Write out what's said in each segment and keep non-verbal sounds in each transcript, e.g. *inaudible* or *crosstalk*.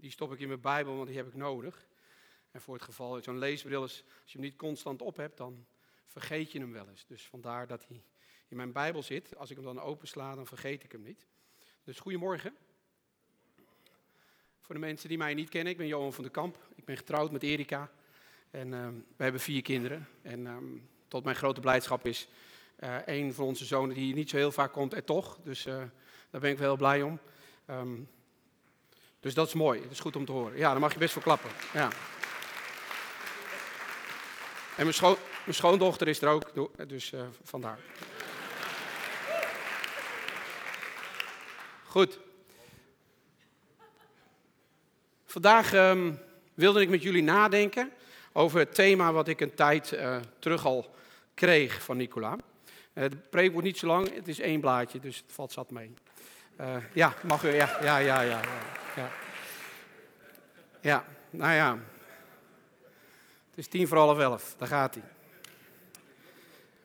die stop ik in mijn Bijbel, want die heb ik nodig. En voor het geval, zo'n leesbril is, als je hem niet constant op hebt, dan vergeet je hem wel eens. Dus vandaar dat hij in mijn Bijbel zit. Als ik hem dan opensla, dan vergeet ik hem niet. Dus goedemorgen. Voor de mensen die mij niet kennen, ik ben Johan van der Kamp. Ik ben getrouwd met Erika. En uh, we hebben vier kinderen. En um, tot mijn grote blijdschap is uh, een van onze zonen die niet zo heel vaak komt er toch. Dus uh, daar ben ik wel heel blij om. Um, dus dat is mooi. Dat is goed om te horen. Ja, daar mag je best voor klappen. Ja. En mijn, schoon, mijn schoondochter is er ook, dus uh, vandaar. Goed. Vandaag um, wilde ik met jullie nadenken over het thema wat ik een tijd uh, terug al kreeg van Nicola. Uh, de preek wordt niet zo lang, het is één blaadje, dus het valt zat mee. Ja, mag u, ja, ja, ja, ja. Ja, nou ja. Het is tien voor half elf, daar gaat hij.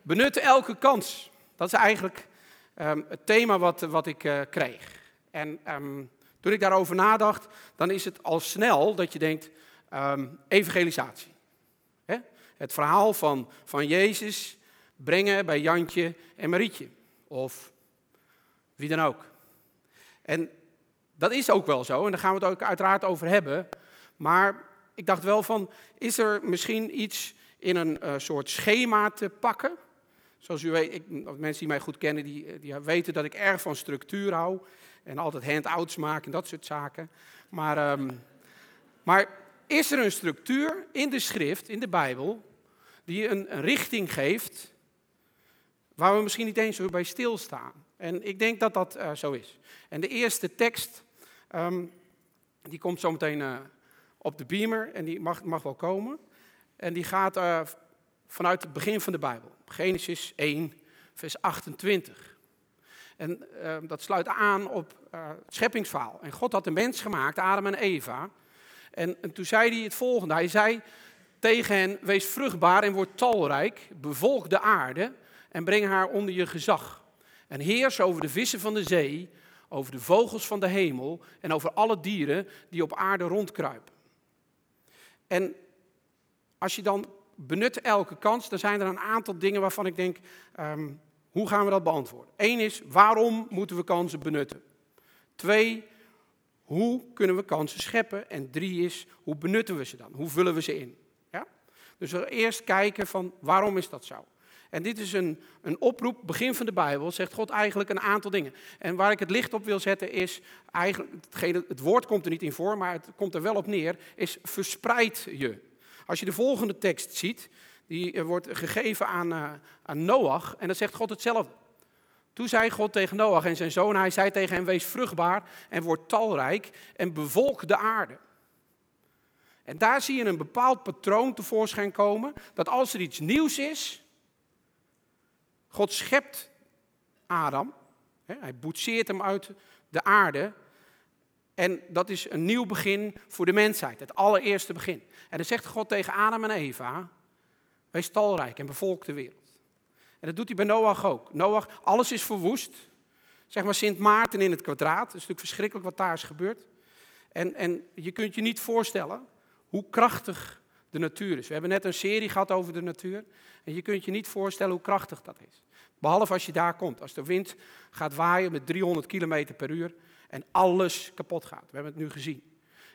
Benut elke kans. Dat is eigenlijk um, het thema wat, wat ik uh, kreeg. En um, toen ik daarover nadacht, dan is het al snel dat je denkt, um, evangelisatie. Hè? Het verhaal van, van Jezus brengen bij Jantje en Marietje. Of wie dan ook. En dat is ook wel zo, en daar gaan we het ook uiteraard over hebben. Maar ik dacht wel van, is er misschien iets in een uh, soort schema te pakken? Zoals u weet, ik, mensen die mij goed kennen, die, die weten dat ik erg van structuur hou. En altijd handouts maak en dat soort zaken. Maar, um, maar is er een structuur in de schrift, in de Bijbel, die een, een richting geeft waar we misschien niet eens bij stilstaan? En ik denk dat dat uh, zo is. En de eerste tekst, um, die komt zo meteen uh, op de beamer en die mag, mag wel komen. En die gaat uh, vanuit het begin van de Bijbel. Genesis 1, vers 28. En uh, dat sluit aan op het scheppingsverhaal. En God had de mens gemaakt, Adam en Eva. En, en, toen zei hij het volgende. Hij zei tegen hen, wees vruchtbaar en word talrijk, bevolk de aarde en breng haar onder je gezag. En heers over de vissen van de zee, over de vogels van de hemel en over alle dieren die op aarde rondkruipen. En als je dan benut elke kans, dan zijn er een aantal dingen waarvan ik denk, um, hoe gaan we dat beantwoorden? Eén is, waarom moeten we kansen benutten? Twee, hoe kunnen we kansen scheppen? En drie is, hoe benutten we ze dan? Hoe vullen we ze in? Dus we eerst kijken van, waarom is dat zo? En dit is een, een oproep, begin van de Bijbel, zegt God eigenlijk een aantal dingen. En waar ik het licht op wil zetten is, eigenlijk, het woord komt er niet in voor, maar het komt er wel op neer, is verspreid je. Als je de volgende tekst ziet, die wordt gegeven aan, uh, aan Noach, en dan zegt God hetzelfde. Toen zei God tegen Noach en zijn zoon, hij zei tegen hem, wees vruchtbaar en word talrijk en bevolk de aarde. En daar zie je een bepaald patroon tevoorschijn komen, dat als er iets nieuws is, God schept Adam, hij boetseert hem uit de aarde. En dat is een nieuw begin voor de mensheid, het allereerste begin. En dan zegt God tegen Adam en Eva, wees talrijk en bevolk de wereld. En dat doet hij bij Noach ook. Noach, alles is verwoest. Zeg maar Sint Maarten in het kwadraat. Het is natuurlijk verschrikkelijk wat daar is gebeurd. En, en je kunt je niet voorstellen hoe krachtig de natuur is. We hebben net een serie gehad over de natuur. En je kunt je niet voorstellen hoe krachtig dat is. Behalve als je daar komt. Als de wind gaat waaien met 300 km per uur en alles kapot gaat. We hebben het nu gezien.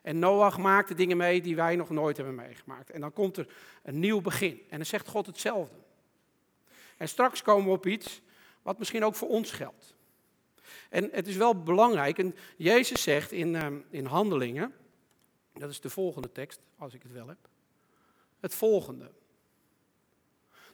En Noach maakte dingen mee die wij nog nooit hebben meegemaakt. En dan komt er een nieuw begin. En dan zegt God hetzelfde. En straks komen we op iets wat misschien ook voor ons geldt. En het is wel belangrijk. En Jezus zegt in, um, in Handelingen, dat is de volgende tekst, als ik het wel heb. Het volgende.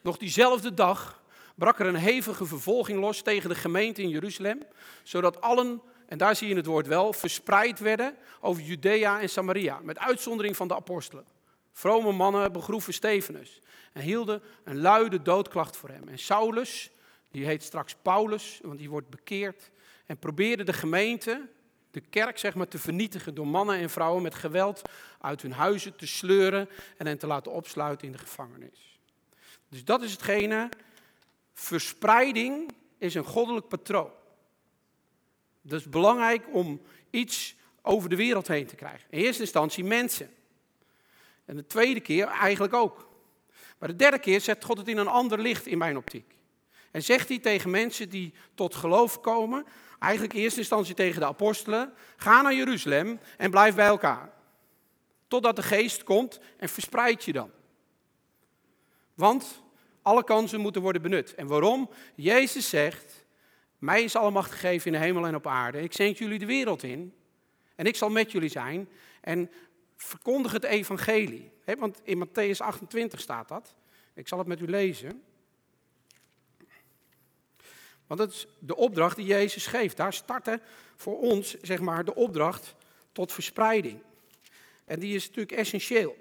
Nog diezelfde dag brak er een hevige vervolging los tegen de gemeente in Jeruzalem, zodat allen, en daar zie je het woord wel, verspreid werden over Judea en Samaria, met uitzondering van de apostelen. Vrome mannen begroeven Stefanus en hielden een luide doodklacht voor hem. En Saulus, die heet straks Paulus, want die wordt bekeerd, en probeerde de gemeente, de kerk zeg maar, te vernietigen door mannen en vrouwen met geweld uit hun huizen te sleuren en hen te laten opsluiten in de gevangenis. Dus dat is hetgene Verspreiding is een goddelijk patroon. Het is belangrijk om iets over de wereld heen te krijgen. In eerste instantie mensen. En de tweede keer eigenlijk ook. Maar de derde keer zet God het in een ander licht in mijn optiek. En zegt hij tegen mensen die tot geloof komen, eigenlijk in eerste instantie tegen de apostelen, ga naar Jeruzalem en blijf bij elkaar. Totdat de geest komt en verspreid je dan. Want alle kansen moeten worden benut. En waarom? Jezus zegt, mij is alle macht gegeven in de hemel en op aarde. Ik zend jullie de wereld in en ik zal met jullie zijn. En verkondig het evangelie. want in Matthäus 28 staat dat. Ik zal het met u lezen. Want dat is de opdracht die Jezus geeft. Daar startte voor ons, zeg maar, de opdracht tot verspreiding. En die is natuurlijk essentieel.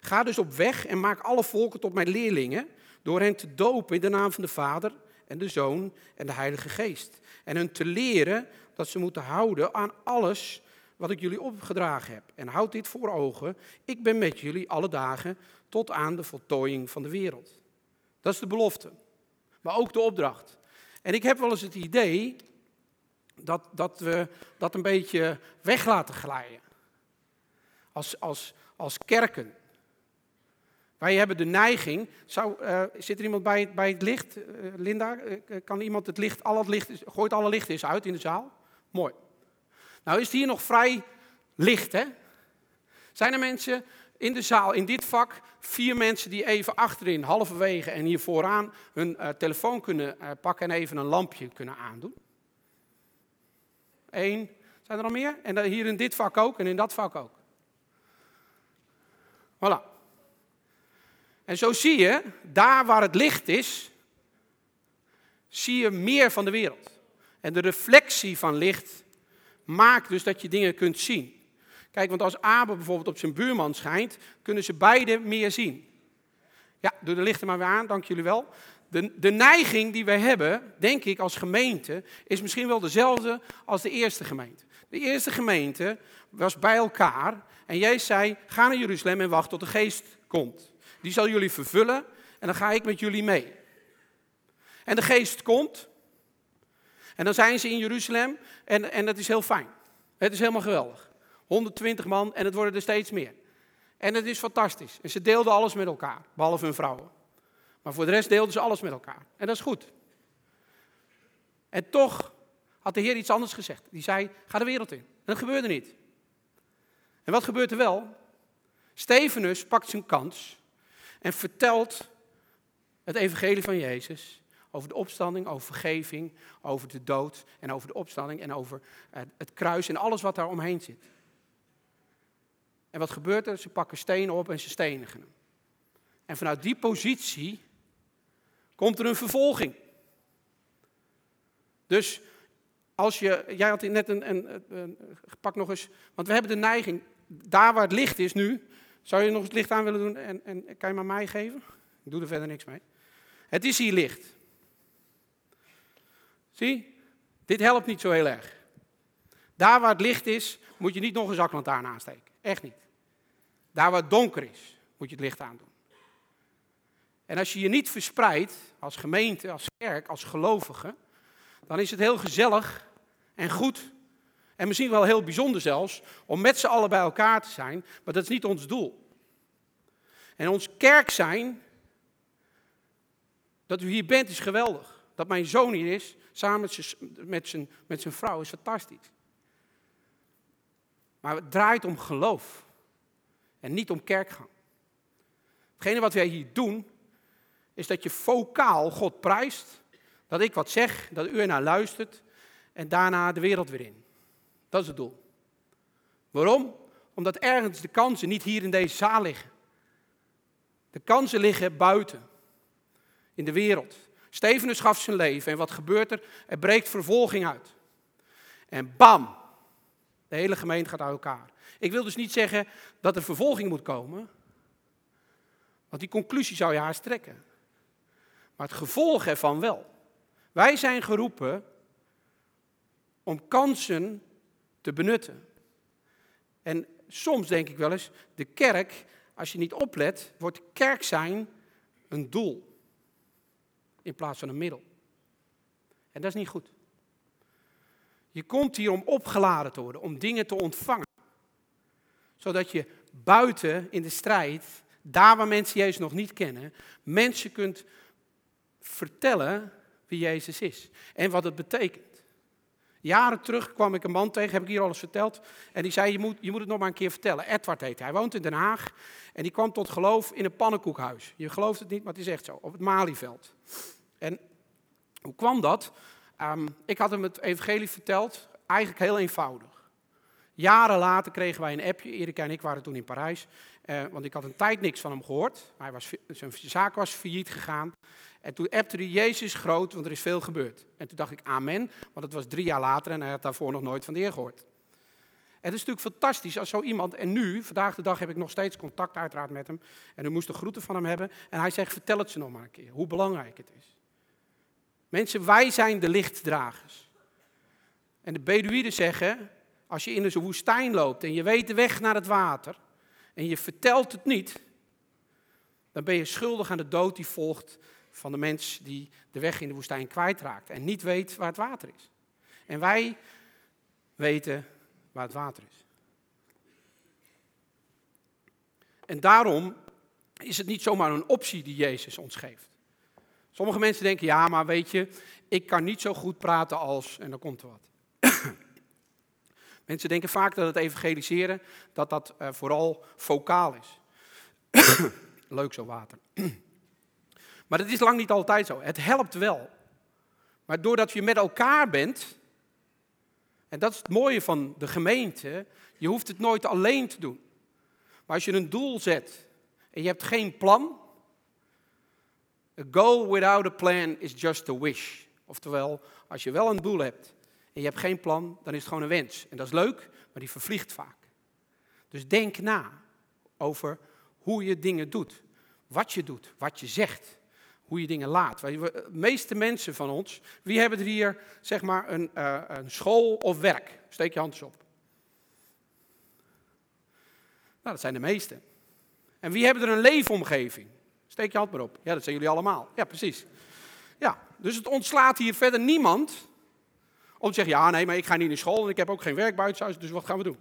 Ga dus op weg en maak alle volken tot mijn leerlingen, door hen te dopen in de naam van de Vader en de Zoon en de Heilige Geest. En hen te leren dat ze moeten houden aan alles wat ik jullie opgedragen heb. En houd dit voor ogen, ik ben met jullie alle dagen tot aan de voltooiing van de wereld. Dat is de belofte, maar ook de opdracht. En ik heb wel eens het idee dat, dat we dat een beetje weg laten glijden. Als, als, als kerken. Wij hebben de neiging. Zou, uh, zit er iemand bij, bij het licht? Uh, Linda, uh, kan iemand het licht, al het licht, gooit alle licht eens uit in de zaal? Mooi. Nou is het hier nog vrij licht, hè? Zijn er mensen in de zaal, in dit vak, vier mensen die even achterin, halverwege en hier vooraan hun telefoon kunnen pakken en even een lampje kunnen aandoen? Eén. Zijn er nog meer? En hier in dit vak ook en in dat vak ook. Voilà. En zo zie je, daar waar het licht is, zie je meer van de wereld. En de reflectie van licht maakt dus dat je dingen kunt zien. Kijk, want als Abel bijvoorbeeld op zijn buurman schijnt, kunnen ze beide meer zien. Ja, doe de lichten maar weer aan, dank jullie wel. De, de neiging die wij hebben, denk ik, als gemeente, is misschien wel dezelfde als de eerste gemeente. De eerste gemeente was bij elkaar en jij zei, ga naar Jeruzalem en wacht tot de geest komt. Die zal jullie vervullen en dan ga ik met jullie mee. En de geest komt en dan zijn ze in Jeruzalem en, en dat is heel fijn. Het is helemaal geweldig. 120 man en het worden er steeds meer. En het is fantastisch. En ze deelden alles met elkaar, behalve hun vrouwen. Maar voor de rest deelden ze alles met elkaar. En dat is goed. En toch had de Heer iets anders gezegd. Die zei, ga de wereld in. En dat gebeurde niet. En wat gebeurt er wel? Stevenus pakt zijn kans en vertelt het evangelie van Jezus over de opstanding, over vergeving, over de dood en over de opstanding en over het kruis en alles wat daar omheen zit. En wat gebeurt er? Ze pakken stenen op en ze stenigen hem. En vanuit die positie komt er een vervolging. Dus als je, jij had net een, een, een, pak nog eens, want we hebben de neiging, daar waar het licht is nu, zou je nog het licht aan willen doen en, en kan je maar mij geven? Ik doe er verder niks mee. Het is hier licht. Zie, dit helpt niet zo heel erg. Daar waar het licht is, moet je niet nog een zaklantaarn aansteken. Echt niet. Daar waar het donker is, moet je het licht aandoen. En als je je niet verspreidt als gemeente, als kerk, als gelovige, dan is het heel gezellig en goed en misschien wel heel bijzonder zelfs om met z'n allen bij elkaar te zijn, maar dat is niet ons doel. En ons kerk zijn, dat u hier bent, is geweldig. Dat mijn zoon hier is, samen met zijn, met zijn, met zijn vrouw, is fantastisch. Maar het draait om geloof en niet om kerkgang. Hetgene wat wij hier doen, is dat je vocaal God prijst, dat ik wat zeg, dat u ernaar luistert en daarna de wereld weer in. Dat is het doel. Waarom? Omdat ergens de kansen niet hier in deze zaal liggen. De kansen liggen buiten, in de wereld. Stevenus gaf zijn leven en wat gebeurt er? Er breekt vervolging uit. En bam, de hele gemeente gaat uit elkaar. Ik wil dus niet zeggen dat er vervolging moet komen, want die conclusie zou je haast trekken. Maar het gevolg ervan wel. Wij zijn geroepen om kansen te benutten. En soms denk ik wel eens, de kerk, als je niet oplet, wordt kerk zijn een doel in plaats van een middel. En dat is niet goed. Je komt hier om opgeladen te worden, om dingen te ontvangen. Zodat je buiten in de strijd, daar waar mensen Jezus nog niet kennen, mensen kunt vertellen wie Jezus is en wat het betekent. Jaren terug kwam ik een man tegen, heb ik hier al eens verteld. En die zei, je moet, je moet het nog maar een keer vertellen. Edward heet hij, hij woont in Den Haag. En die kwam tot geloof in een pannenkoekhuis. Je gelooft het niet, maar het is echt zo. Op het Malieveld. En hoe kwam dat? Ehm, ik had hem het evangelie verteld, eigenlijk heel eenvoudig. Jaren later kregen wij een appje, Erika en ik waren toen in Parijs, eh, want ik had een tijd niks van hem gehoord. Hij was, zijn zaak was failliet gegaan. En toen appte hij, Jezus groot, want er is veel gebeurd. En toen dacht ik, amen, want het was drie jaar later en hij had daarvoor nog nooit van de Heer gehoord. Het is natuurlijk fantastisch als zo iemand, en nu, vandaag de dag heb ik nog steeds contact uiteraard met hem, en u moest de groeten van hem hebben, en hij zegt, vertel het ze nog maar een keer, hoe belangrijk het is. Mensen, wij zijn de lichtdragers. En de Beduïden zeggen, als je in een woestijn loopt en je weet de weg naar het water, en je vertelt het niet, dan ben je schuldig aan de dood die volgt van de mens die de weg in de woestijn kwijtraakt en niet weet waar het water is. En wij weten waar het water is. En daarom is het niet zomaar een optie die Jezus ons geeft. Sommige mensen denken, ja, maar weet je, ik kan niet zo goed praten als, en dan komt er wat. *clears throat* mensen denken vaak dat het evangeliseren, dat dat uh, vooral vocaal is. *clears throat* Leuk zo water. *clears throat* Maar dat is lang niet altijd zo. Het helpt wel. Maar doordat je met elkaar bent, en dat is het mooie van de gemeente, je hoeft het nooit alleen te doen. Maar als je een doel zet en je hebt geen plan, a goal without a plan is just a wish. Oftewel, als je wel een doel hebt en je hebt geen plan, dan is het gewoon een wens. En dat is leuk, maar die vervliegt vaak. Dus denk na over hoe je dingen doet, wat je doet, wat je zegt hoe je dingen laat. De meeste mensen van ons, wie hebben er hier zeg maar een, uh, een school of werk? Steek je handjes op. Nou, dat zijn de meesten. En wie hebben er een leefomgeving? Steek je hand maar op. Ja, dat zijn jullie allemaal. Ja, precies. Ja, dus het ontslaat hier verder niemand om te zeggen, ja, nee, maar ik ga niet naar school en ik heb ook geen werk buitenshuis, dus wat gaan we doen?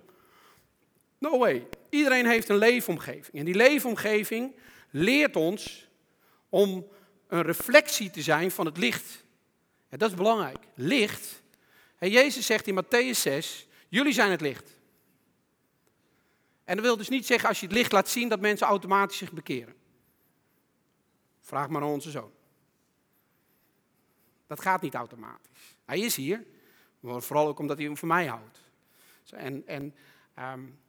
No way. Iedereen heeft een leefomgeving. En die leefomgeving leert ons om een reflectie te zijn van het licht. En dat is belangrijk. Licht. En Jezus zegt in Matthäus 6, jullie zijn het licht. En dat wil dus niet zeggen als je het licht laat zien dat mensen automatisch zich bekeren. Vraag maar aan onze zoon. Dat gaat niet automatisch. Hij is hier, maar vooral ook omdat hij hem voor mij houdt. En, en um,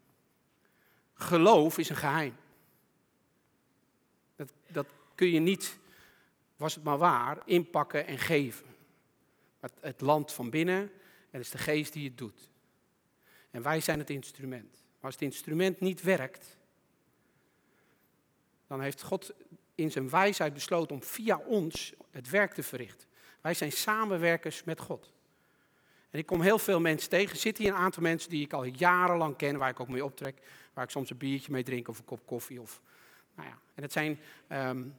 geloof is een geheim. Dat, dat kun je niet was het maar waar, inpakken en geven. Het, land van binnen en het is de geest die het doet. En wij zijn het instrument. Maar als het instrument niet werkt, dan heeft God in zijn wijsheid besloten om via ons het werk te verrichten. Wij zijn samenwerkers met God. En ik kom heel veel mensen tegen. Er zitten hier een aantal mensen die ik al jarenlang ken, waar ik ook mee optrek. Waar ik soms een biertje mee drink of een kop koffie. Of, nou ja. En het zijn um,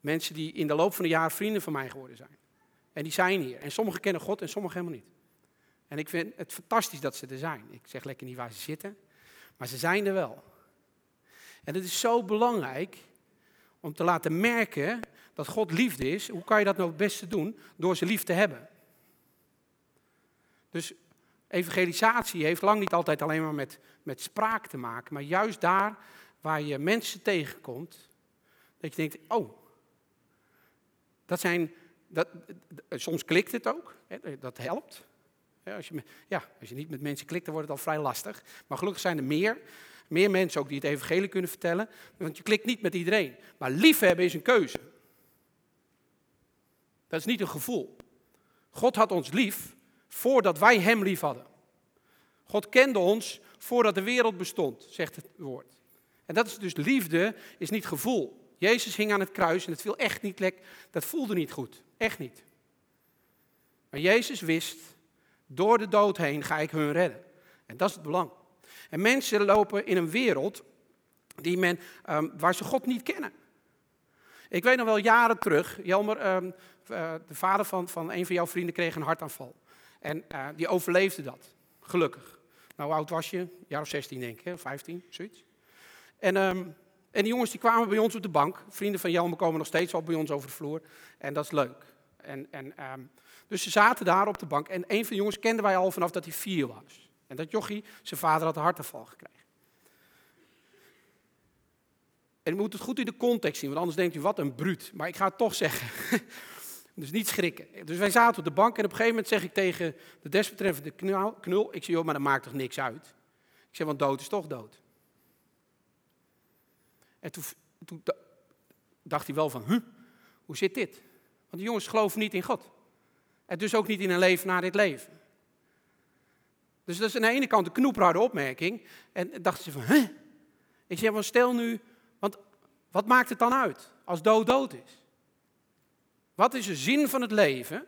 Mensen die in de loop van de jaren vrienden van mij geworden zijn. En die zijn hier. En sommigen kennen God en sommigen helemaal niet. En ik vind het fantastisch dat ze er zijn. Ik zeg lekker niet waar ze zitten, maar ze zijn er wel. En het is zo belangrijk om te laten merken dat God liefde is. Hoe kan je dat nou het beste doen? Door ze lief te hebben. Dus evangelisatie heeft lang niet altijd alleen maar met, met spraak te maken, maar juist daar waar je mensen tegenkomt, dat je denkt, oh, dat zijn, dat, soms klikt het ook, hè, dat helpt. Als je, ja, als je niet met mensen klikt, dan wordt het al vrij lastig. Maar gelukkig zijn er meer, meer mensen ook die het evangelie kunnen vertellen. Want je klikt niet met iedereen. Maar liefhebben is een keuze. Dat is niet een gevoel. God had ons lief voordat wij hem lief hadden. God kende ons voordat de wereld bestond, zegt het woord. En dat is dus liefde, is niet gevoel. Jezus hing aan het kruis en het viel echt niet lekker. Dat voelde niet goed. Echt niet. Maar Jezus wist, door de dood heen ga ik hun redden. En dat is het belang. En mensen lopen in een wereld die men, um, waar ze God niet kennen. Ik weet nog wel jaren terug, Jelmer, um, uh, de vader van, van een van jouw vrienden kreeg een hartaanval. En uh, die overleefde dat, gelukkig. Nou, hoe oud was je? Jaar of 16 denk ik, hè? 15, zoiets. En, um, en die jongens die kwamen bij ons op de bank. Vrienden van Jelme komen nog steeds al bij ons over de vloer. En dat is leuk. En, en, um, dus ze zaten daar op de bank. En een van de jongens kenden wij al vanaf dat hij vier was. En dat jochie, zijn vader had een hartaanval gekregen. En je moet het goed in de context zien, want anders denkt u, wat een bruut. Maar ik ga het toch zeggen. *laughs* dus niet schrikken. Dus wij zaten op de bank en op een gegeven moment zeg ik tegen de desbetreffende knul, ik zeg, joh, maar dat maakt toch niks uit? Ik zeg, want dood is toch dood. En toen, dacht hij wel van, huh, hoe zit dit? Want die jongens geloven niet in God. En dus ook niet in een leven na dit leven. Dus dat is aan de ene kant een knoepharde opmerking. En dachten ze van, hè? Ik zeg, maar stel nu, want wat maakt het dan uit als dood dood is? Wat is de zin van het leven?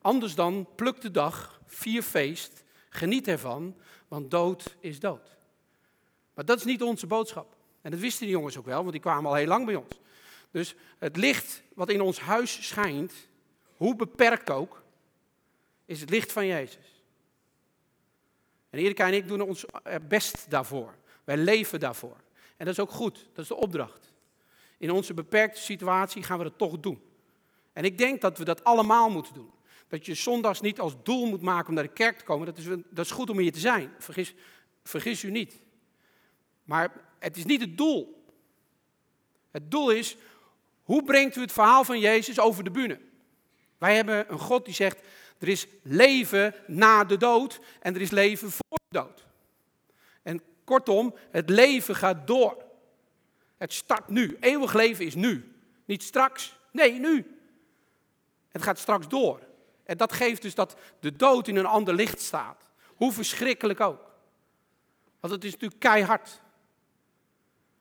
Anders dan pluk de dag, vier feest, geniet ervan, want dood is dood. Maar dat is niet onze boodschap. En dat wisten die jongens ook wel, want die kwamen al heel lang bij ons. Dus het licht wat in ons huis schijnt, hoe beperkt ook, is het licht van Jezus. En Erika en ik doen ons best daarvoor. Wij leven daarvoor. En dat is ook goed, dat is de opdracht. In onze beperkte situatie gaan we dat toch doen. En ik denk dat we dat allemaal moeten doen. Dat je zondags niet als doel moet maken om naar de kerk te komen. Dat is, dat is goed om hier te zijn. Vergis, vergis u niet. Maar het is niet het doel. Het doel is, hoe brengt u het verhaal van Jezus over de bühne? Wij hebben een God die zegt, er is leven na de dood en er is leven voor de dood. En kortom, het leven gaat door. Het start nu. Eeuwig leven is nu. Niet straks. Nee, nu. Het gaat straks door. En dat geeft dus dat de dood in een ander licht staat. Hoe verschrikkelijk ook. Want het is natuurlijk keihard.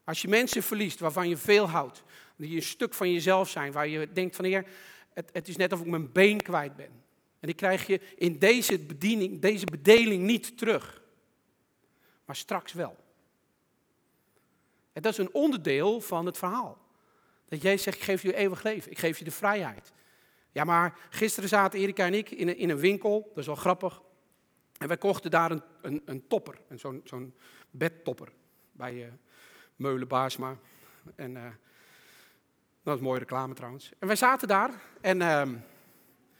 Als je mensen verliest waarvan je veel houdt, die een stuk van jezelf zijn, waar je denkt van heer, het, het is net of ik mijn been kwijt ben. En die krijg je in deze bediening, deze bedeling niet terug. Maar straks wel. En dat is een onderdeel van het verhaal. Dat jij zegt, ik geef je eeuwig leven, ik geef je de vrijheid. Ja, maar gisteren zaten Erika en ik in een, in een winkel, dat is wel grappig. En wij kochten daar een, een, een topper, zo'n zo'n bedtopper bij uh, Meulen Baarsma. En uh, dat is mooie reclame trouwens. En wij zaten daar en, uh,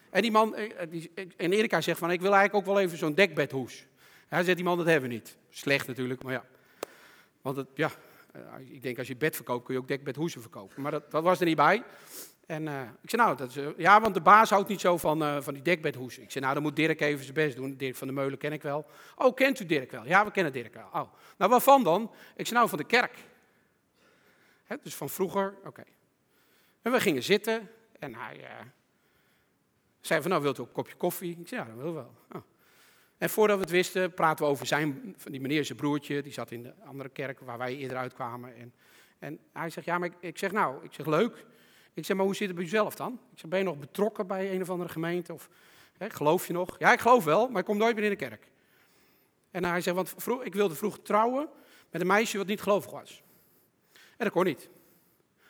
en die man, eh, die, en Erika zegt van, ik wil eigenlijk ook wel even zo'n dekbedhoes. Hij zegt, die man, dat hebben we niet. Slecht natuurlijk, maar ja. Want het, ja, ik denk als je bed verkoopt, kun je ook dekbedhoesen verkopen. Maar dat, dat was er niet bij. En ik zei, nou, dat is, ja, want de baas houdt niet zo van, van die dekbedhoesen. Ik zei, nou, dan moet Dirk even zijn best doen. Dirk van de Meulen ken ik wel. Oh, kent u Dirk wel? Ja, we kennen Dirk wel. Oh. Nou, waarvan dan? Ik zei, nou, van de kerk. Dus van vroeger, oké. En we gingen zitten en hij zei van, nou, wilt u een kopje koffie? Ik zei, ja, dat wil wel. Oh. En voordat we het wisten, praten we over zijn, die meneer, zijn broertje, die zat in de andere kerk waar wij eerder uitkwamen. En, en hij zegt, ja, maar ik, ik zeg, nou, ik zeg, leuk. Ik zeg, maar hoe zit het bij jezelf dan? Ik zeg, ben je nog betrokken bij een of andere gemeente? Of geloof je nog? Ja, ik geloof wel, maar ik kom nooit meer in de kerk. En hij zegt, want ik wilde vroeg trouwen met een meisje wat niet gelovig was. En dat kon niet.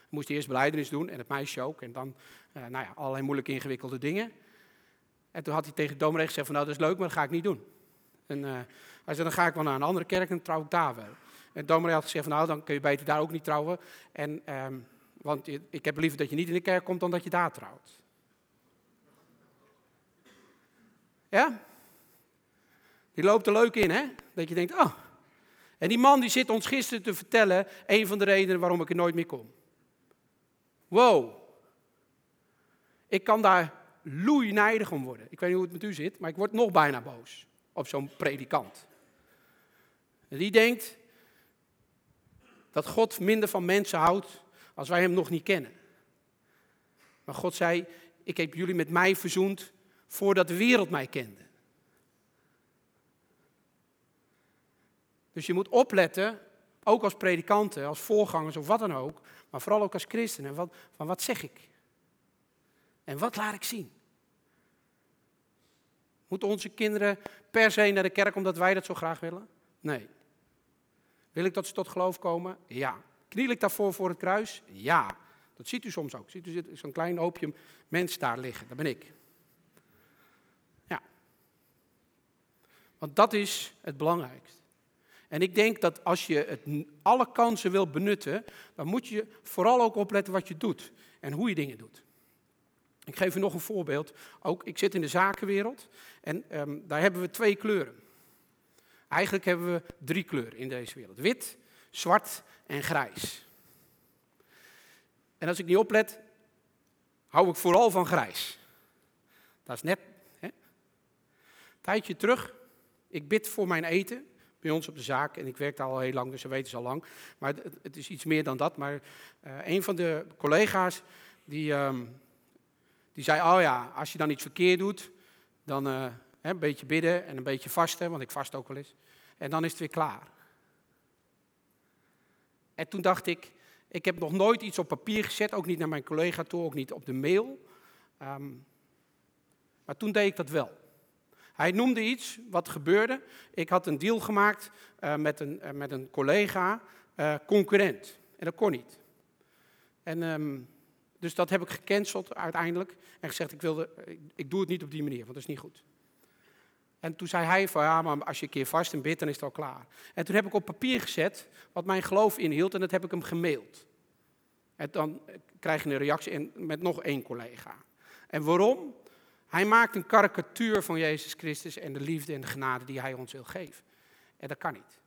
Moest eerst beleidenis doen en het meisje ook. En dan, uh, nou ja, allerlei moeilijke ingewikkelde dingen. En toen had hij tegen de gezegd van, nou dat is leuk, maar dat ga ik niet doen. En uh, hij zei, dan ga ik wel naar een andere kerk en trouw ik daar wel. En de had gezegd van, nou dan kun je beter daar ook niet trouwen. En... Um, want ik heb liever dat je niet in de kerk komt dan dat je daar trouwt. Ja? Die loopt er leuk in, hè? Dat je denkt, oh. En die man die zit ons gisteren te vertellen, een van de redenen waarom ik er nooit meer kom. Wow. Ik kan daar loeinijdig om worden. Ik weet niet hoe het met u zit, maar ik word nog bijna boos op zo'n predikant. Die denkt dat God minder van mensen houdt als wij Hem nog niet kennen. Maar God zei, ik heb jullie met mij verzoend voordat de wereld mij kende. Dus je moet opletten, ook als predikanten, als voorgangers of wat dan ook, maar vooral ook als christenen, van, van wat zeg ik? En wat laat ik zien? Moeten onze kinderen per se naar de kerk omdat wij dat zo graag willen? Nee. Wil ik dat ze tot geloof komen? Ja. Kniel ik daarvoor voor het kruis? Ja. Dat ziet u soms ook. Ziet u zo'n klein hoopje mens daar liggen? Dat ben ik. Ja. Want dat is het belangrijkste. En ik denk dat als je het, alle kansen wil benutten, dan moet je vooral ook opletten wat je doet en hoe je dingen doet. Ik geef u nog een voorbeeld. Ook, ik zit in de zakenwereld en ehm, daar hebben we twee kleuren. Eigenlijk hebben we drie kleuren in deze wereld. Wit, zwart en grijs. En als ik niet oplet, hou ik vooral van grijs. Dat is net. Hè? Tijdje terug, ik bid voor mijn eten bij ons op de zaak. En ik werk daar al heel lang, dus ze weten ze al lang. Maar het, is iets meer dan dat. Maar uh, een van de collega's, die, um, die zei, oh ja, als je dan iets verkeerd doet, dan hè, een beetje bidden en een beetje vasten, want ik vast ook wel eens. En dan is het weer klaar. En toen dacht ik, ik heb nog nooit iets op papier gezet, ook niet naar mijn collega toe, ook niet op de mail. Um, maar toen deed ik dat wel. Hij noemde iets wat gebeurde. Ik had een deal gemaakt uh, met, een, uh, met een collega, uh, concurrent. En dat kon niet. En, um, dus dat heb ik gecanceld uiteindelijk. En gezegd, ik, wilde, ik, doe het niet op die manier, want dat is niet goed. En toen zei hij van, ja, maar als je een keer vast en bidt, dan is het al klaar. En toen heb ik op papier gezet wat mijn geloof inhield en dat heb ik hem gemaild. En dan krijg je een reactie met nog één collega. En waarom? Hij maakt een karikatuur van Jezus Christus en de liefde en de genade die hij ons wil geven. En dat kan niet.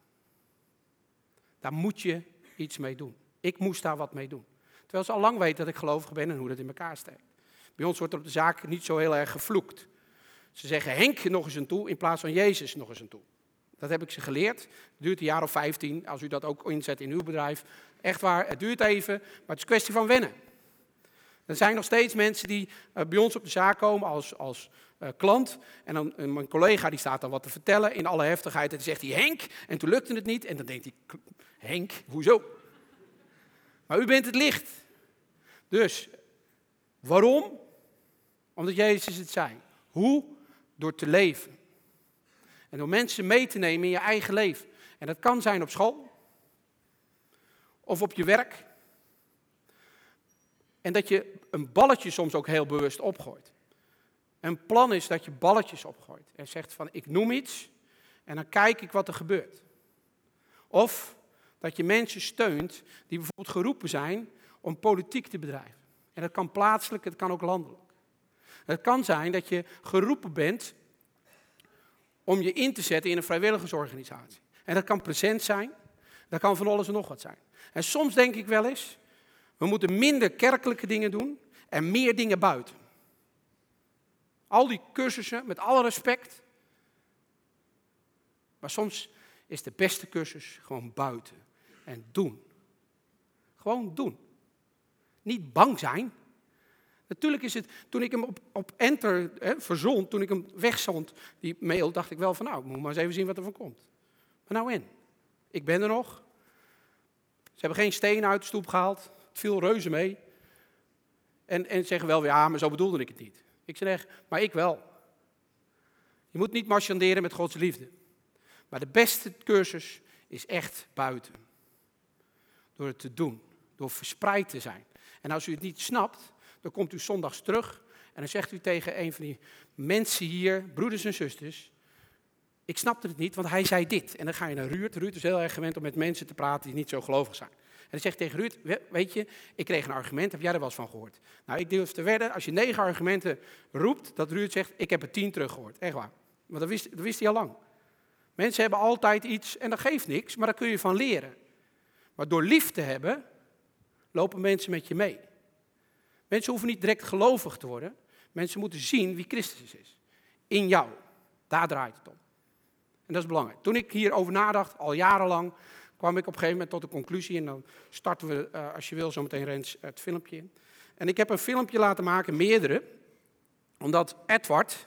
Daar moet je iets mee doen. Ik moest daar wat mee doen. Terwijl ze al lang weten dat ik gelovig ben en hoe dat in elkaar steekt. Bij ons wordt op de zaak niet zo heel erg gevloekt. Ze zeggen Henk nog eens een toe in plaats van Jezus nog eens een toe. Dat heb ik ze geleerd. Het duurt een jaar of 15, als u dat ook inzet in uw bedrijf. Echt waar, het duurt even, maar het is een kwestie van wennen. Er zijn nog steeds mensen die uh, bij ons op de zaak komen als, als uh, klant. En dan uh, mijn collega die staat dan wat te vertellen in alle heftigheid. En dan zegt hij Henk, en toen lukte het niet. En dan denkt hij, Henk, hoezo? Maar u bent het licht. Dus, waarom? Omdat Jezus het zei. Hoe? Door te leven. En door mensen mee te nemen in je eigen leven. En dat kan zijn op school. Of op je werk. En dat je een balletje soms ook heel bewust opgooit. Een plan is dat je balletjes opgooit. En zegt van ik noem iets en dan kijk ik wat er gebeurt. Of dat je mensen steunt die bijvoorbeeld geroepen zijn om politiek te bedrijven. En dat kan plaatselijk, het kan ook landelijk. Het kan zijn dat je geroepen bent om je in te zetten in een vrijwilligersorganisatie. En dat kan present zijn, dat kan van alles en nog wat zijn. En soms denk ik wel eens, we moeten minder kerkelijke dingen doen en meer dingen buiten. Al die cursussen, met alle respect. Maar soms is de beste cursus gewoon buiten en doen. Gewoon doen. Niet bang zijn. Natuurlijk is het, toen ik hem op, op enter hè, verzond, toen ik hem wegzond, die mail, dacht ik wel van nou, moet maar eens even zien wat er van komt. Maar nou in, ik ben er nog. Ze hebben geen steen uit de stoep gehaald. Viel reuze mee. En, en zeggen wel, ja, maar zo bedoelde ik het niet. Ik zeg, maar ik wel. Je moet niet marchanderen met Gods liefde. Maar de beste cursus is echt buiten. Door het te doen. Door verspreid te zijn. En als u het niet snapt, dan komt u zondags terug. En dan zegt u tegen een van die mensen hier, broeders en zusters. Ik snapte het niet, want hij zei dit. En dan ga je naar Ruud. Ruud is heel erg gewend om met mensen te praten die niet zo gelovig zijn. Dan zegt tegen Ruud, weet je, ik kreeg een argument, heb jij er wel eens van gehoord? Nou, ik durf te wedden, als je negen argumenten roept, dat Ruud zegt, ik heb er tien teruggehoord. Echt waar. Want dat wist, dat wist hij al lang. Mensen hebben altijd iets, en dat geeft niks, maar daar kun je van leren. Maar door lief te hebben, lopen mensen met je mee. Mensen hoeven niet direct gelovig te worden. Mensen moeten zien wie Christus is. In jou. Daar draait het om. En dat is belangrijk. Toen ik hierover nadacht, al jarenlang, kwam ik op een gegeven moment tot de conclusie. En dan starten we, uh, als je wil, zo meteen Rens het filmpje in. En ik heb een filmpje laten maken, meerdere. Omdat Edward,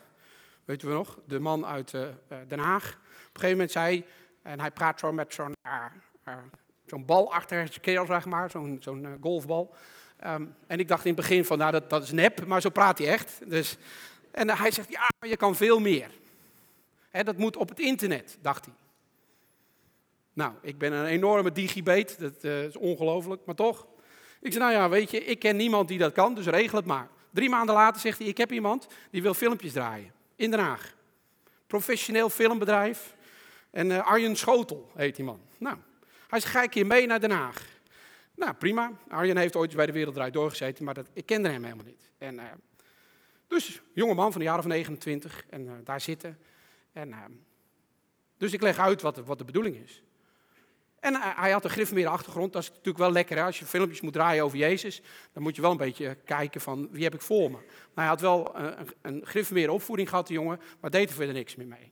weten we nog, de man uit uh, Den Haag, op een gegeven moment zei, en hij praat zo met zo'n uh, zo'n bal achter zijn keel, zeg maar, zo'n golfbal. Um, en ik dacht in het begin van, nou dat, dat is nep, maar zo praat hij echt. Dus, en hij zegt, ja, je kan veel meer. Dat moet op het internet, dacht hij. Nou, ik ben een enorme digibeet, dat uh, is ongelooflijk, maar toch. Ik zei, nou ja, weet je, ik ken niemand die dat kan, dus regel het maar. Drie maanden later zegt hij, ik heb iemand die wil filmpjes draaien, in Den Haag. Professioneel filmbedrijf. En uh, Arjen Schotel heet die man. Nou, hij zegt, ga ik hier mee naar Den Haag? Nou, prima. Arjen heeft ooit bij de Wereldrijd doorgezeten, maar dat, ik kende hem helemaal niet. En, uh, dus, jonge man van de jaren van 29, en daar zitten. En, dus ik leg uit wat, wat de bedoeling is. En hij had een gereformeerde achtergrond. Dat is natuurlijk wel lekker. Hè? Als je filmpjes moet draaien over Jezus, dan moet je wel een beetje kijken van wie heb ik voor me. Maar hij had wel een, een gereformeerde opvoeding gehad, die jongen, maar deed er verder niks meer mee.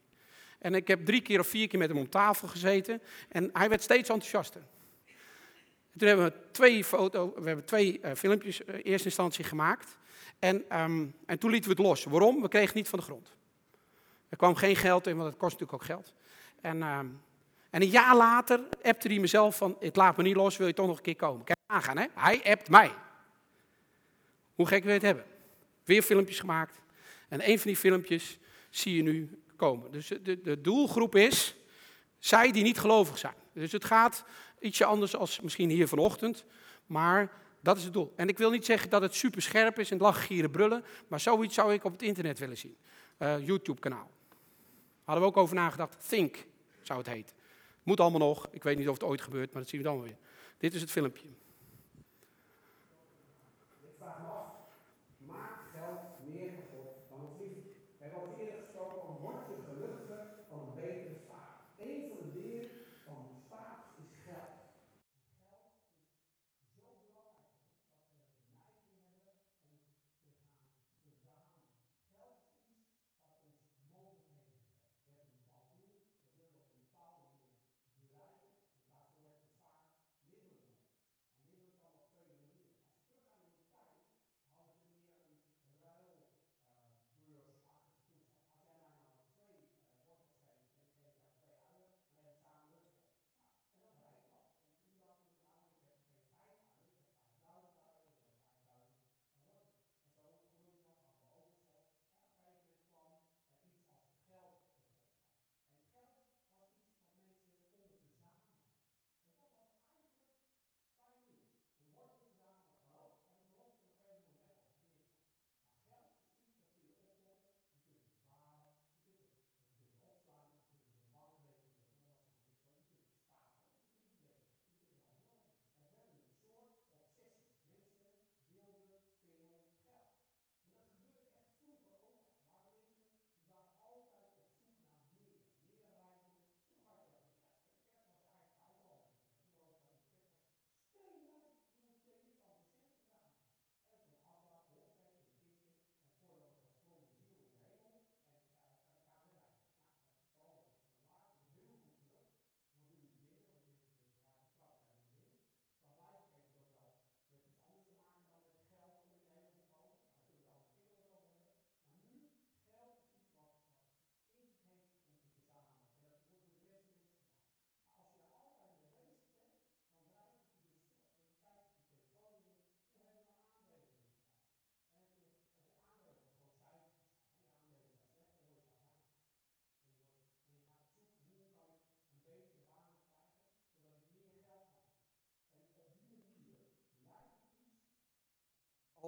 En ik heb drie keer of vier keer met hem om tafel gezeten en hij werd steeds enthousiaster. toen hebben we twee, foto, we hebben twee uh, filmpjes in eerste instantie gemaakt. En, um, en toen lieten we het los. Waarom? We kregen het niet van de grond. Er kwam geen geld in, want het kost natuurlijk ook geld. En... Um, en een jaar later appte hij mezelf van, ik laat me niet los, wil je toch nog een keer komen? Kijk, aangaan hè. Hij appt mij. Hoe gek wil je het hebben? Weer filmpjes gemaakt. En een van die filmpjes zie je nu komen. Dus de, de doelgroep is, zij die niet gelovig zijn. Dus het gaat ietsje anders als misschien hier vanochtend, maar dat is het doel. En ik wil niet zeggen dat het super scherp is en lachen, gieren, brullen, maar zoiets zou ik op het internet willen zien. Uh, YouTube-kanaal. Hadden we ook over nagedacht. Think zou het heten. Moet allemaal nog. Ik weet niet of het ooit gebeurt, maar dat zien we dan weer. Dit is het filmpje.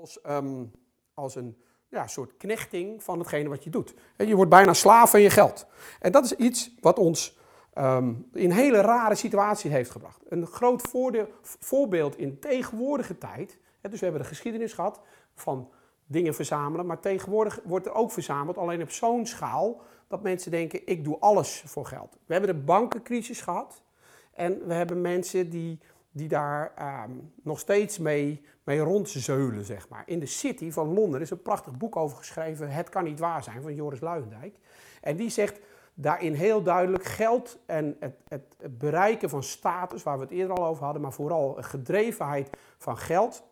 Als, um, als een ja, soort knechting van hetgene wat je doet. Je wordt bijna slaaf van je geld. En dat is iets wat ons um, in hele rare situaties heeft gebracht. Een groot voorbeeld in tegenwoordige tijd. Dus we hebben de geschiedenis gehad van dingen verzamelen, maar tegenwoordig wordt er ook verzameld, alleen op zo'n schaal dat mensen denken: ik doe alles voor geld. We hebben de bankencrisis gehad en we hebben mensen die, die daar um, nog steeds mee, mee rondzeulen, zeg maar. In de City van Londen is een prachtig boek over geschreven, Het kan niet waar zijn, van Joris Luijendijk. En die zegt daarin heel duidelijk geld en het, het, bereiken van status, waar we het eerder al over hadden, maar vooral gedrevenheid van geld,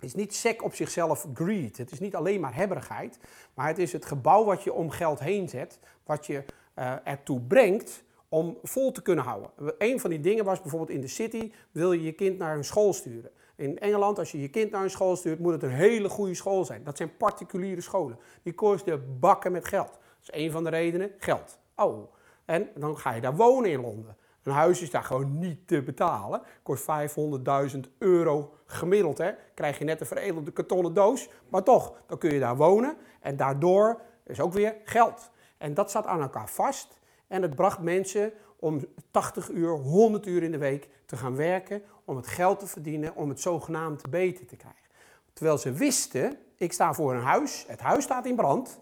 is niet sec op zichzelf greed. Het is niet alleen maar hebberigheid, maar het is het gebouw wat je om geld heen zet, wat je uh, ertoe brengt om vol te kunnen houden. Een van die dingen was bijvoorbeeld in de city, wil je je kind naar een school sturen. In Engeland, als je je kind naar een school stuurt, moet het een hele goede school zijn. Dat zijn particuliere scholen. Die kosten bakken met geld. Dat is een van de redenen, geld. Oh, en dan ga je daar wonen in Londen. Een huis is daar gewoon niet te betalen. Kost 500.000 euro gemiddeld. Hè? Krijg je net een veredelde kartonnen doos. Maar toch, dan kun je daar wonen. En daardoor is ook weer geld. En dat zat aan elkaar vast. En het bracht mensen om 80 uur, 100 uur in de week te gaan werken, om het geld te verdienen, om het zogenaamd beter te krijgen. Terwijl ze wisten, ik sta voor een huis, het huis staat in brand.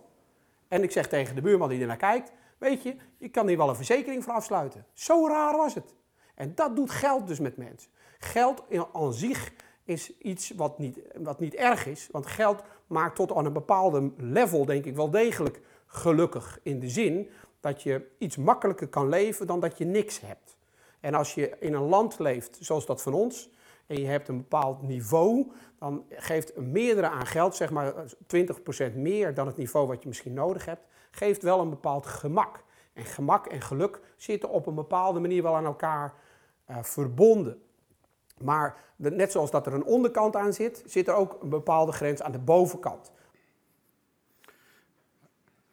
En ik zeg tegen de buurman die ernaar kijkt, weet je, je kan hier wel een verzekering voor afsluiten. Zo raar was het. En dat doet geld dus met mensen. Geld aan zich is iets wat niet, wat niet erg is, want geld maakt tot aan een bepaalde level, denk ik, wel degelijk gelukkig. In de zin dat je iets makkelijker kan leven dan dat je niks hebt. En als je in een land leeft zoals dat van ons, en je hebt een bepaald niveau, dan geeft een meerdere aan geld, zeg maar 20% meer dan het niveau wat je misschien nodig hebt, geeft wel een bepaald gemak. En gemak en geluk zitten op een bepaalde manier wel aan elkaar uh, verbonden. Maar net zoals dat er een onderkant aan zit, zit er ook een bepaalde grens aan de bovenkant.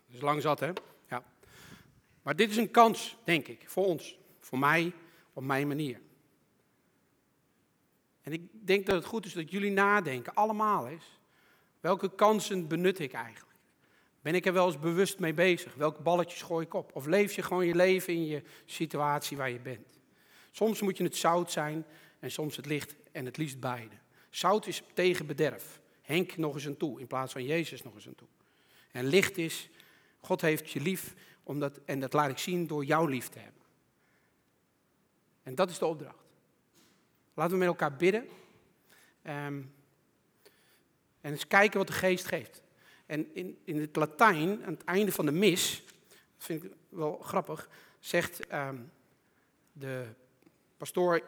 Is lang zat, hè? Maar dit is een kans, denk ik, voor ons. Voor mij, op mijn manier. En ik denk dat het goed is dat jullie nadenken, allemaal eens. Welke kansen benut ik eigenlijk? Ben ik er wel eens bewust mee bezig? Welke balletjes gooi ik op? Of leef je gewoon je leven in je situatie waar je bent? Soms moet je het zout zijn en soms het licht en het liefst beide. Zout is tegen bederf. Henk nog eens een toe in plaats van Jezus nog eens een toe. En licht is, God heeft je lief omdat, en dat laat ik zien door jouw lief te hebben. En dat is de opdracht. Laten we met elkaar bidden. Um, en eens kijken wat de geest geeft. En in, in het Latijn, aan het einde van de mis, dat vind ik wel grappig, zegt um, de pastoor,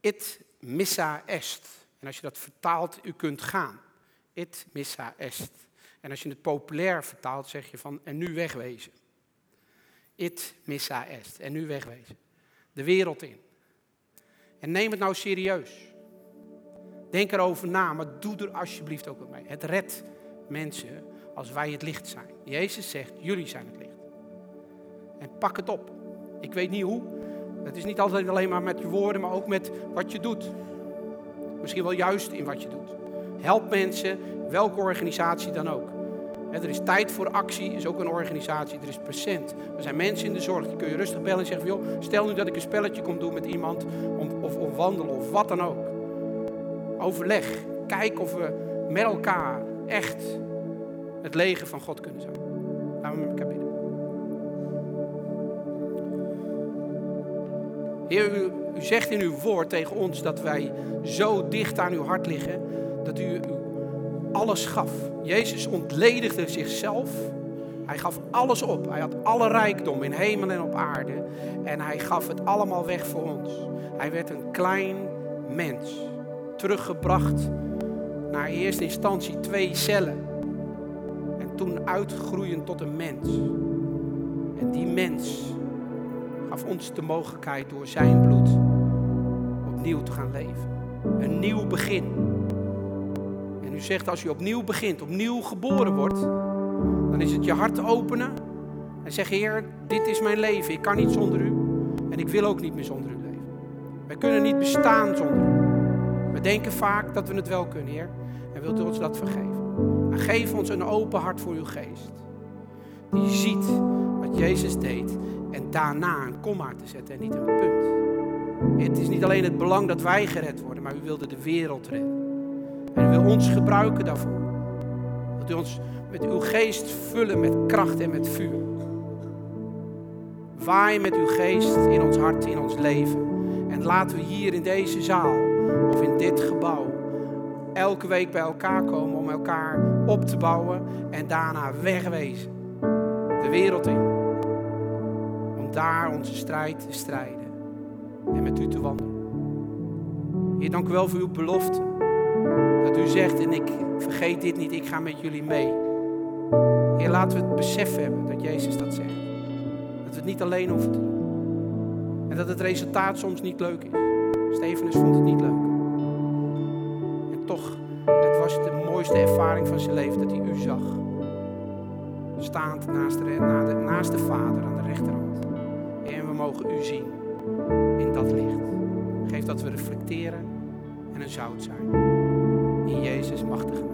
it missa est. En als je dat vertaalt, u kunt gaan. It missa est. En als je het populair vertaalt, zeg je van, en nu wegwezen. It missa est. En nu wegwezen. De wereld in. En neem het nou serieus. Denk erover na, maar doe er alsjeblieft ook wat mee. Het redt mensen als wij het licht zijn. Jezus zegt, jullie zijn het licht. En pak het op. Ik weet niet hoe. Het is niet altijd alleen maar met je woorden, maar ook met wat je doet. Misschien wel juist in wat je doet. Help mensen, welke organisatie dan ook. Er is tijd voor actie, is ook een organisatie. Er is present. Er zijn mensen in de zorg, die kun je rustig bellen en zeggen: joh, stel nu dat ik een spelletje kom doen met iemand, of, of wandelen of wat dan ook. Overleg. Kijk of we met elkaar echt het leger van God kunnen zijn. Laten we met elkaar bidden. Heer, u, u, zegt in uw woord tegen ons dat wij zo dicht aan uw hart liggen, dat u, u alles gaf. Jezus ontledigde zichzelf. Hij gaf alles op. Hij had alle rijkdom in hemel en op aarde. En hij gaf het allemaal weg voor ons. Hij werd een klein mens. Teruggebracht naar eerste instantie twee cellen. En toen uitgroeiend tot een mens. En die mens gaf ons de mogelijkheid door zijn bloed opnieuw te gaan leven. Een nieuw begin. U zegt als u opnieuw begint, opnieuw geboren wordt, dan is het je hart openen en zeggen, Heer, dit is mijn leven. Ik kan niet zonder u en ik wil ook niet meer zonder u leven. Wij kunnen niet bestaan zonder u. We denken vaak dat we het wel kunnen, Heer. En wilt u ons dat vergeven? En geef ons een open hart voor uw geest. Die ziet wat Jezus deed en daarna een komma te zetten en niet een punt. Het is niet alleen het belang dat wij gered worden, maar u wilde de wereld redden. Ons gebruiken daarvoor. Dat u ons met uw geest vullen met kracht en met vuur. Waai met uw geest in ons hart, in ons leven. En laten we hier in deze zaal of in dit gebouw elke week bij elkaar komen om elkaar op te bouwen en daarna wegwezen. De wereld in. Om daar onze strijd te strijden en met u te wandelen. Heer, dank u wel voor uw belofte. Dat u zegt, en ik vergeet dit niet, ik ga met jullie mee. Heer, laten we het besef hebben dat Jezus dat zegt. Dat we het niet alleen hoeven te doen. En dat het resultaat soms niet leuk is. Stefanus vond het niet leuk. En toch, het was de mooiste ervaring van zijn leven dat hij u zag. Staand naast de, naast de Vader aan de rechterhand. En we mogen u zien in dat licht. Geef dat we reflecteren en een zout zijn. Jezus machtige